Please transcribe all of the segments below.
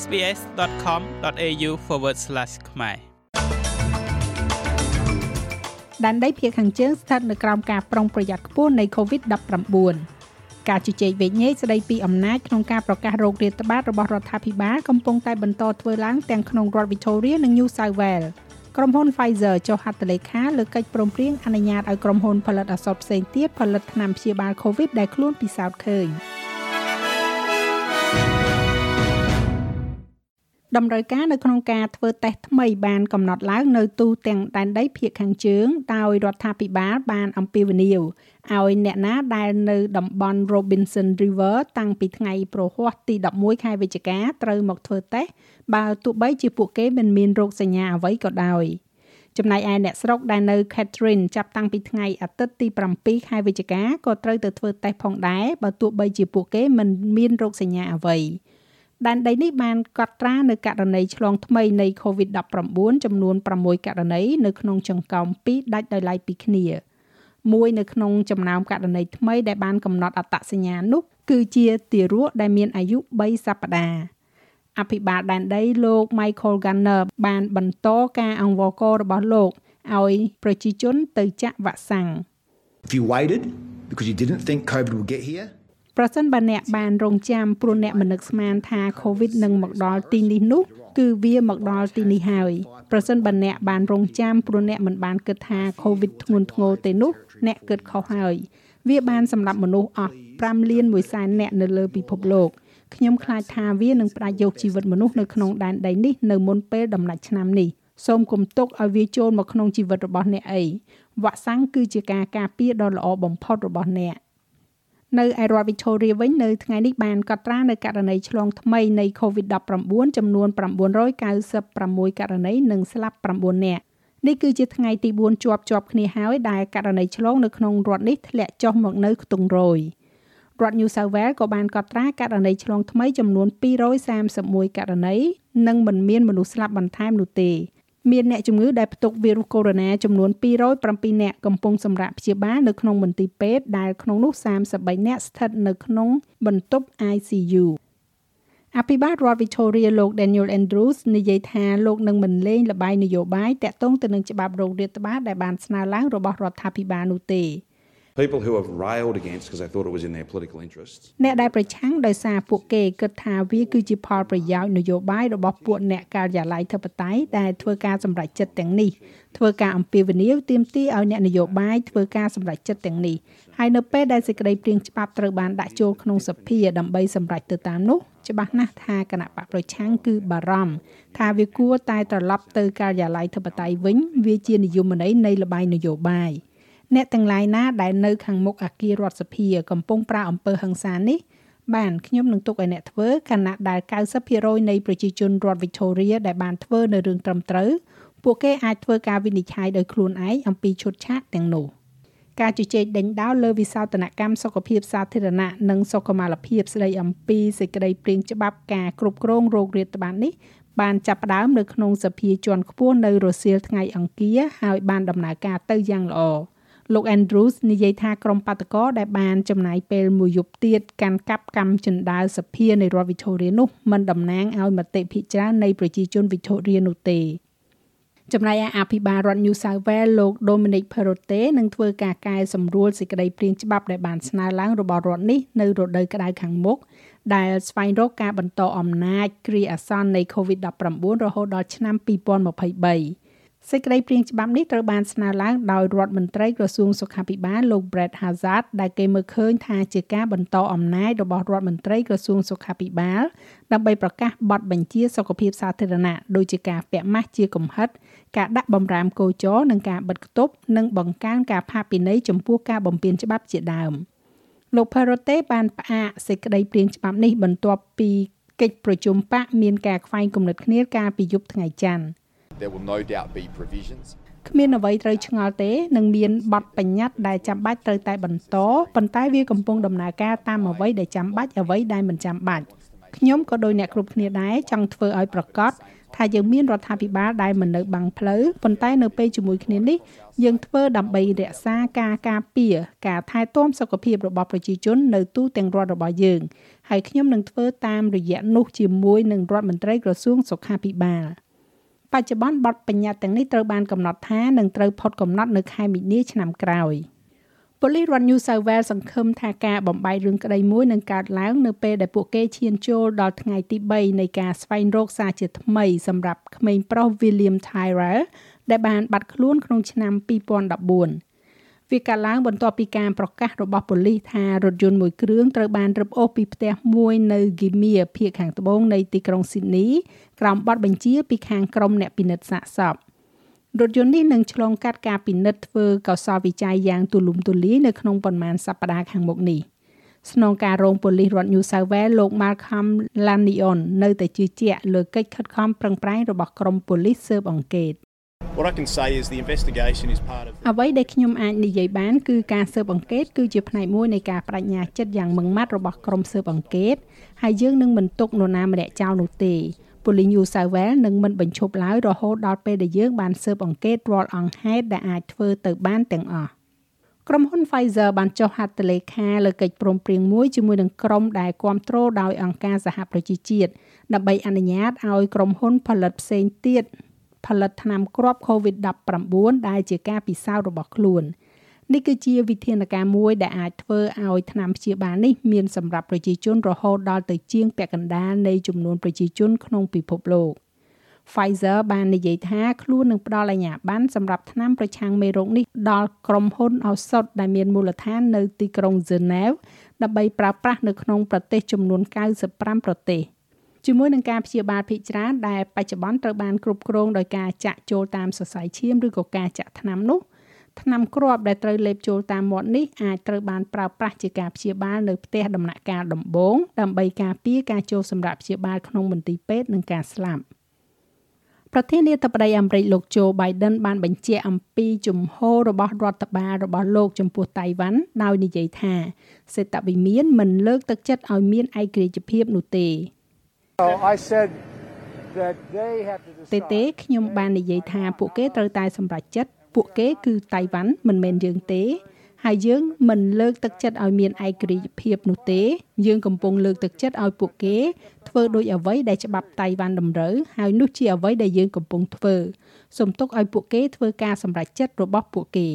sbs.com.au/ ខ្មែរដែនដីភាគខាងជើងស្ថិតនៅក្រោមការប្រុងប្រយ័ត្នខ្ពស់នៃ COVID-19 ការជជែកវែកញែកស្ដីពីអំណាចក្នុងការប្រកាសរោគរាតត្បាតរបស់រដ្ឋាភិបាលកំពុងតែបន្តធ្វើឡើងទាំងក្នុងរដ្ឋ Victoria និង New South Wales ក្រុមហ៊ុន Pfizer ចុះហត្ថលេខាលើកិច្ចព្រមព្រៀងអនុញ្ញាតឲ្យក្រុមហ៊ុនផលិតឱសថផ្សេងទៀតផលិតថ្នាំព្យាបាល COVID ដែលខ្លួនពិសោធន៍ឃើញ។ តម្រូវការនៅក្នុងការធ្វើតេស្តថ្មីបានកំណត់ឡើងនៅទូទាំងដែនដីភាគខាងជើងដោយរដ្ឋាភិបាលបានអំពាវនាវឲ្យអ្នកណាដែលនៅតំបន់ Robinson River តាំងពីថ្ងៃប្រហ័សទី11ខែវិច្ឆិកាត្រូវមកធ្វើតេស្តបើទោះបីជាពួកគេមិនមានរោគសញ្ញាអ្វីក៏ដោយចំណែកឯអ្នកស្រុកដែលនៅ Catherine ចាប់តាំងពីថ្ងៃអាទិត្យទី7ខែវិច្ឆិកាក៏ត្រូវទៅធ្វើតេស្តផងដែរបើទោះបីជាពួកគេមិនមានរោគសញ្ញាអ្វី។ ដែនដីនេះបានកត់ត្រានៅករណីឆ្លងថ្មីនៃ COVID-19 ចំនួន6ករណីនៅក្នុងចង្កោម2ដាច់ដោយឡែកពីគ្នាមួយនៅក្នុងចំណោមករណីថ្មីដែលបានកំណត់អត្តសញ្ញាណនោះ គឺជាទារកដែលមានអាយុ3សប្តាហ៍អភិបាលដែនដីលោក Michael Gunner បានបន្តការអង្វរកររបស់លោកឲ្យប្រជាជនទៅចាក់វ៉ាក់សាំង If you waited because you didn't think COVID would get here ប្រសិនបើអ្នកបានរងចាំព្រោះអ្នកមិននឹកស្មានថា COVID នឹងមកដល់ទីនេះនោះគឺវាមកដល់ទីនេះហើយប្រសិនបើអ្នកបានរងចាំព្រោះអ្នកមិនបានគិតថា COVID ធ្ងន់ធ្ងរទេនោះអ្នកគិតខុសហើយវាបានសម្រាប់មនុស្សអស់5លាន1សែនអ្នកនៅលើពិភពលោកខ្ញុំខ្លាចថាវានឹងផ្ដាច់យកជីវិតមនុស្សនៅក្នុងដែនដីនេះនៅមុនពេលដំណាច់ឆ្នាំនេះសូមគំទុកឲ្យវាចូលមកក្នុងជីវិតរបស់អ្នកអីវ៉ាក់សាំងគឺជាការការពារដ៏ល្អបំផុតរបស់អ្នក នៅឯរដ្ឋ Victoria វិញនៅថ្ងៃនេះបានកត់ត្រានៅករណីឆ្លងថ្មីនៃ COVID-19 ចំនួន996ករណីនិងស្លាប់9នាក់នេះគឺជាថ្ងៃទី4ជាប់ជាប់គ្នាហើយដែលករណីឆ្លងនៅក្នុងរដ្ឋនេះធ្លាក់ចុះមកនៅខ្ទង់រយរដ្ឋ New South Wales ក៏បានកត់ត្រាករណីឆ្លងថ្មីចំនួន231ករណីនិងមិនមានមនុស្សស្លាប់បន្ថែមនោះទេ មានអ្នកជំងឺដែលផ្ទុកវីរុសកូវីដ -19 ចំនួន207អ្នកកំពុងសម្រាកព្យាបាលនៅក្នុងមន្ទីរពេទ្យដែលក្នុងនោះ33អ្នកស្ថិតនៅក្នុងបន្ទប់ ICU អភិបាលរដ្ឋ Victoria លោក Daniel Andrews និយាយថាលោកនឹងមិនលេងលបាយនយោបាយតាក់ទងទៅនឹងច្បាប់រោគរាតត្បាតដែលបានស្នើឡើងរបស់រដ្ឋាភិបាលនោះទេ people who have railed against because they thought it was in their political interests អ្នកដែលប្រឆាំងដោយសារពួកគេគិតថាវាគឺជាផលប្រយោជន៍នយោបាយរបស់ពួកអ្នកការិយាល័យធិបតេយ្យដែលធ្វើការសម្រេចចិត្តទាំងនេះធ្វើការអំពាវនាវទាមទារឲ្យអ្នកនយោបាយធ្វើការសម្រេចចិត្តទាំងនេះហើយនៅពេលដែលសេចក្តីព្រៀងច្បាប់ត្រូវបានដាក់ចូលក្នុងសភាដើម្បីសម្រេចទៅតាមនោះច្បាស់ណាស់ថាគណៈបកប្រឆាំងគឺបារម្ភថាវាគួរតែត្រឡប់ទៅការិយាល័យធិបតេយ្យវិញវាជានិយមន័យនៃលបាយនយោបាយ។ អ្នកទាំងឡាយណាដែលនៅខាងមុខអគាររដ្ឋសភាកំពុងប្រើអំពើហិង្សានេះបានខ្ញុំនឹងទុកឲ្យអ្នកធ្វើខណៈដែល90%នៃប្រជាជនរដ្ឋ Victoria ដែលបានធ្វើនៅរឿងត្រឹមត្រូវពួកគេអាចធ្វើការវិនិច្ឆ័យដោយខ្លួនឯងអំពីឈុតឆាកទាំងនោះការជជែកដេញដោលលើវិសោធនកម្មសុខភាពសាធារណៈនិងសុខុមាលភាពស្ដីអំពីសេចក្តីព្រៀងច្បាប់ការគ្រប់គ្រងរោគរាតត្បាតនេះបានចាប់ផ្ដើមនៅក្នុងសភាជាន់ខ្ពស់នៅរសៀលថ្ងៃអង្គារហើយបានដំណើរការទៅយ៉ាងល្អ។ លោក Andrews និយាយថាក្រុមបាតកោដែលបានចំណាយពេលមួយយប់ទៀតកាន់កាប់កម្មចិន្តាលសភានៃរដ្ឋ Victoria នោះមិនតំណាងឲ្យមតិភិជានៃប្រជាជន Victoria នោះទេចំណែកឯអភិបាលរដ្ឋ New South Wales លោក Dominic Perrottet នឹងធ្វើការកែសម្រួលសេចក្តីព្រាងច្បាប់ដែលបានស្នើឡើងរបស់រដ្ឋនេះនៅរដូវក្តៅខាងមុខដែលស្វែងរកការបន្តអំណាចគ្រាអាសន្ននៃ COVID-19 រហូតដល់ឆ្នាំ2023 សេចក្តីព្រាងច្បាប់នេះត្រូវបានស្នើឡើងដោយរដ្ឋមន្ត្រីក្រសួងសុខាភិបាលលោក Brett Hazard ដែលគេមើលឃើញថាជាការបន្តអំណាចរបស់រដ្ឋមន្ត្រីក្រសួងសុខាភិបាលដើម្បីប្រកាសបទបញ្ជាសុខភាពសាធារណៈដូចជាការពាក់ម៉ាស់ជាកំហិត ការដាក់បំរាមកោចរនិងការបិទគប់និងបង្កើនការផាកពិន័យចំពោះការបំពានច្បាប់ជាដើមលោក Perote បានផ្អាកសេចក្តីព្រាងច្បាប់នេះបន្ទាប់ពីកិច្ចប្រជុំបកមានការខ្វែងគំនិតគ្នាកាលពីយប់ថ្ងៃច័ន្ទ there will no doubt be provisions គ្មានអ្វីត្រូវឆ្ងល់ទេនឹងមានបទបញ្ញត្តិដែលចាំបាច់ត្រូវតែបន្តប៉ុន្តែវាកំពុងដំណើរការតាមអ្វីដែលចាំបាច់អ្វីដែលមិនចាំបាច់ខ្ញុំក៏ដោយអ្នកគ្រប់គ្នាដែរចង់ធ្វើឲ្យប្រកាសថាយើងមានរដ្ឋាភិបាលដែលមិននៅបាំងផ្លូវប៉ុន្តែនៅពេលជាមួយគ្នានេះយើងធ្វើដើម្បីរក្សាការការពារការថែទាំសុខភាពរបស់ប្រជាជននៅទូទាំងរដ្ឋរបស់យើងហើយខ្ញុំនឹងធ្វើតាមរយៈនោះជាមួយនឹងរដ្ឋមន្ត្រីក្រសួងសុខាភិបាល បច្ចុប្បន្នបទបញ្ញត្តិទាំងនេះត្រូវបានកំណត់ថានឹងត្រូវផុតកំណត់នៅខែមីនាឆ្នាំក្រោយ។ប៉ូលីសរដ្ឋ New South Wales សង្ឃឹមថាការបំបីរឿងក្តីមួយនឹងកើតឡើងនៅពេលដែលពួកគេឈានចូលដល់ថ្ងៃទី3នៃការស្វែងរកសារជាថ្មីសម្រាប់ក្មេងប្រុស William Tyrrell ដែលបានបាត់ខ្លួនក្នុងឆ្នាំ2014 វាកាលឡើងបន្ទាប់ពីការប្រកាសរបស់ប៉ូលីសថារថយន្តមួយគ្រឿងត្រូវបានរឹបអូសពីផ្ទះមួយនៅ Gimea ភាគខាងត្បូងនៃទីក្រុង Sydney ក្រោមបទបញ្ជាពីខាងក្រុមអ្នកពិនិត្យសាកសព។រថយន្តនេះនឹងឆ្លងកាត់ការពិនិត្យធ្វើកោសលវិច័យយ៉ាងទូលំទូលាយនៅក្នុងប៉ុន្មានសប្តាហ៍ខាងមុខនេះស្នងការរងប៉ូលីសរដ្ឋ New South Wales លោក Malcolm Lanyon នៅតែជឿជាក់លើកិច្ចខិតខំប្រឹងប្រែងរបស់ក្រុមប៉ូលីសស៊ើបអង្កេត What I can say is the investigation is part of អ្វីដែលខ្ញុំអាចនិយាយបានគឺការស៊ើបអង្កេតគឺជាផ្នែកមួយនៃការបដិញ្ញាចិត្តយ៉ាងម៉ឺងម៉ាត់របស់ក្រុមស៊ើបអង្កេតហើយយើងនឹងមិនទុកនរណាម្នាក់ចោលនោះទេប៉ូលីស New South Wales នឹងមិនបញ្ឈប់ឡើយរហូតដល់ពេលដែលយើងបានស៊ើបអង្កេតរាល់អង្គហេតុដែលអាចធ្វើទៅបានទាំងអស់ក្រុមហ៊ុន Pfizer បានចុះហត្ថលេខាលើកិច្ចព្រមព្រៀងមួយជាមួយនឹងក្រុមដែលគ្រប់គ្រងដោយអង្គការសហប្រជាជាតិដើម្បីអនុញ្ញាតឲ្យក្រុមហ៊ុនផលិតផ្សេងទៀត ផលិតថ្នាំគ្រាប់ COVID-19 ដែលជាការពិសោធន៍របស់ខ្លួន។នេះគឺជាវិធានការមួយដែលអាចធ្វើឲ្យថ្នាំព្យាបាលនេះមានសម្រាប់ប្រជាជនរហូតដល់ទៅជាងពាក់កណ្ដាលនៃចំនួនប្រជាជនក្នុងពិភពលោក Pfizer បាននិយាយថាខ្លួននឹងផ្ដល់អាជ្ញាប័ណ្ណសម្រាប់ថ្នាំប្រឆាំងមេរោគនេះដល់ក្រុមហ៊ុនឱសថដែលមានមូលដ្ឋាននៅទីក្រុង Geneva ដើម្បីប្រើប្រាស់នៅក្នុងប្រទេសចំនួន95ប្រទេស ជាមួយនឹងការព្យាបាលភិកច្រើនដែលបច្ចុប្បន្នត្រូវបានគ្រប់គ្រងដោយការចាក់ចូលតាមសរសៃឈាមឬក៏ការចាក់ថ្នាំនោះថ្នាំគ្រាប់ដែលត្រូវលេបចូលតាមមាត់នេះអាចត្រូវបានប្រើប្រាស់ជាការព្យាបាលនៅផ្ទះដំណាក់កាលដំបូងដើម្បីការពារការចូលសម្រាប់ព្យាបាលក្នុងមន្ទីរពេទ្យនិងការស្លាប់ប្រធានាធិបតីអាមេរិកលោកโจ Biden បានបញ្ជាក់អំពីជំហររបស់រដ្ឋបាលរបស់លោកចំពោះតៃវ៉ាន់ដោយនិយាយថាសេតវិមានមិនលើកទឹកចិត្តឲ្យមានឯករាជ្យភាពនោះទេ So I said ទេទេខ្ញុំបាននិយាយថាពួកគេត្រូវតែសម្រេចចិត្តពួកគេគឺតៃវ៉ាន់មិនមែនយើងទេហើយយើងមិនលើកទឹកចិត្តឲ្យមានឯករាជ្យភាពនោះទេ យើងកំពុងលើកទឹកចិត្តឲ្យពួកគេធ្វើដោយអ្វីដែលច្បាប់តៃវ៉ាន់តម្រូវហើយនោះជាអ្វីដែលយើងកំពុងធ្វើសូមទុកឲ្យពួកគេធ្វើការសម្រេចចិត្តរបស់ពួកគេ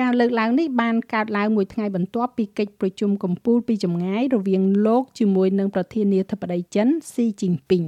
ការលើកឡើងនេះបានកើតឡើងមួយថ្ងៃបន្ទាប់ពីកិច្ចប្រជុំកំពូលពីចម្ងាយរវាងលោកជាមួយនឹងប្រធានាធិបតីចិនស៊ីជីនពីង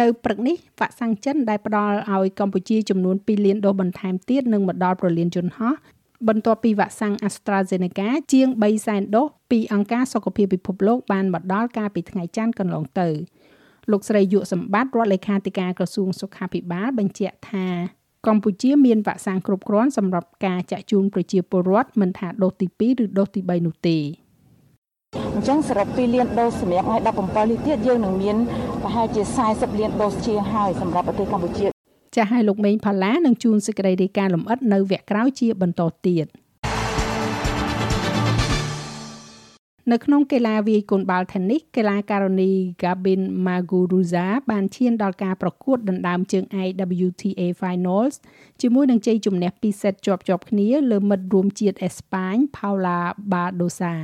នៅព្រឹកនេះវ៉ាក់សាំងចិនដែលផ្ដល់ឲ្យកម្ពុជាចំនួន2លានដូសបន្ថែមទៀតនឹងមកដល់ប្រលានយន្តហោះបន្ទាប់ពីវ៉ាក់សាំង AstraZeneca ជាង3សែនដូសពីអង្គការសុខភាពពិភពលោកបានមកដល់កាលពីថ្ងៃច័ន្ទកន្លងទៅលោកស្រីយុសម្បត្តិរដ្ឋលេខាធិការក្រសួងសុខាភិបាលបញ្ជាក់ថា កម្ពុជាមានវ៉ាក់សាំងគ្រប់គ្រាន់សម្រាប់ការចាក់ជូនប្រជាពលរដ្ឋមិនថាដូសទី2ឬដូសទី3នោះទេ។អញ្ចឹងសរុប2លានដូសសម្រាប់ថ្ងៃ17នេះទៀតយើងនឹងមានប្រហែលជា40លានដូសជាហើយសម្រាប់ប្រទេសកម្ពុជាចាស់ឲ្យលោកមេងផាឡានឹងជួនសេចក្តីរាយការណ៍លម្អិតនៅវគ្គក្រោយជាបន្តទៀត នៅក្នុងកីឡាវាយកូនបាល់ Tennis កីឡាការិនី Gabin Muguruza បានឈានដល់ការប្រកួតដណ្ដើមជើងឯក WTA Finals ជាមួយនឹងជ័យជំនះ2សេតជាប់ៗគ្នាលើមិត្តរួមជាតិអេស្ប៉ាញ Paula Badosa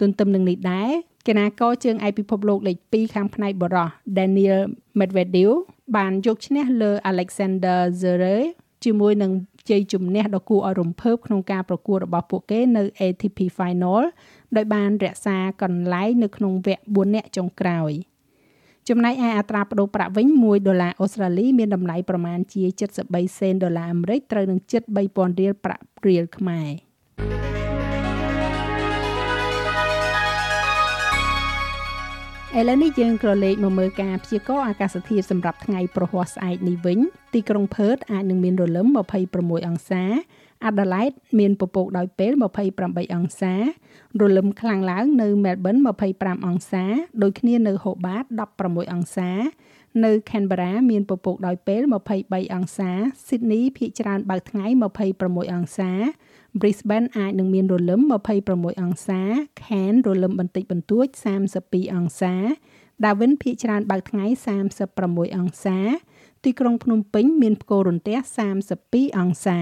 ទន្ទឹមនឹងនេះដែរកីឡាករជើងឯកពិភពលោកលេខ2ខាងផ្នែកបរោះ Daniel Medvedev បានយកឈ្នះលើ Alexander Zverev ជាមួយនឹង ជ័យជំនះដ៏គួរឲ្យរំភើបក្នុងការប្រកួតរបស់ពួកគេនៅ ATP Final ដោយបានរក្សាកន្លែងនៅក្នុងវគ្គ4នាក់ចុងក្រោយចំណែកឯអត្រាប្តូរប្រាក់វិញ1ដុល្លារអូស្ត្រាលីមានតម្លៃប្រមាណជា73សេនដុល្លារអាមេរិកត្រូវនឹងជិត3000រៀលប្រាក់រៀលខ្មែរ ឥឡូវនេះយើងក៏លេខមកមើលការព្យាករណ៍អាកាសធាតុសម្រាប់ថ្ងៃប្រហ័សស្អែកនេះវិញទីក្រុងផឺតអាចនឹងមានរលឹម26អង្សាអាដាលេដមានពពកដោយពេល28អង្សារលឹមខ្លាំងឡើងនៅមែលប៊ន25អង្សាដូចគ្នានៅហូបាត16អង្សា នៅ Canberra មានពពកដោយពេល23អង្សា Sydney ភាគច្រើនបើកថ្ងៃ26អង្សា Brisbane អាចនឹងមានរលឹម26អង្សា Cairns រលឹមបន្តិចបន្តួច32អង្សាដាវិនភាគច្រើនបើកថ្ងៃ36អង្សា ទីក្រុងភ្នំពេញមានផ្គររន្ទះ32អង្សា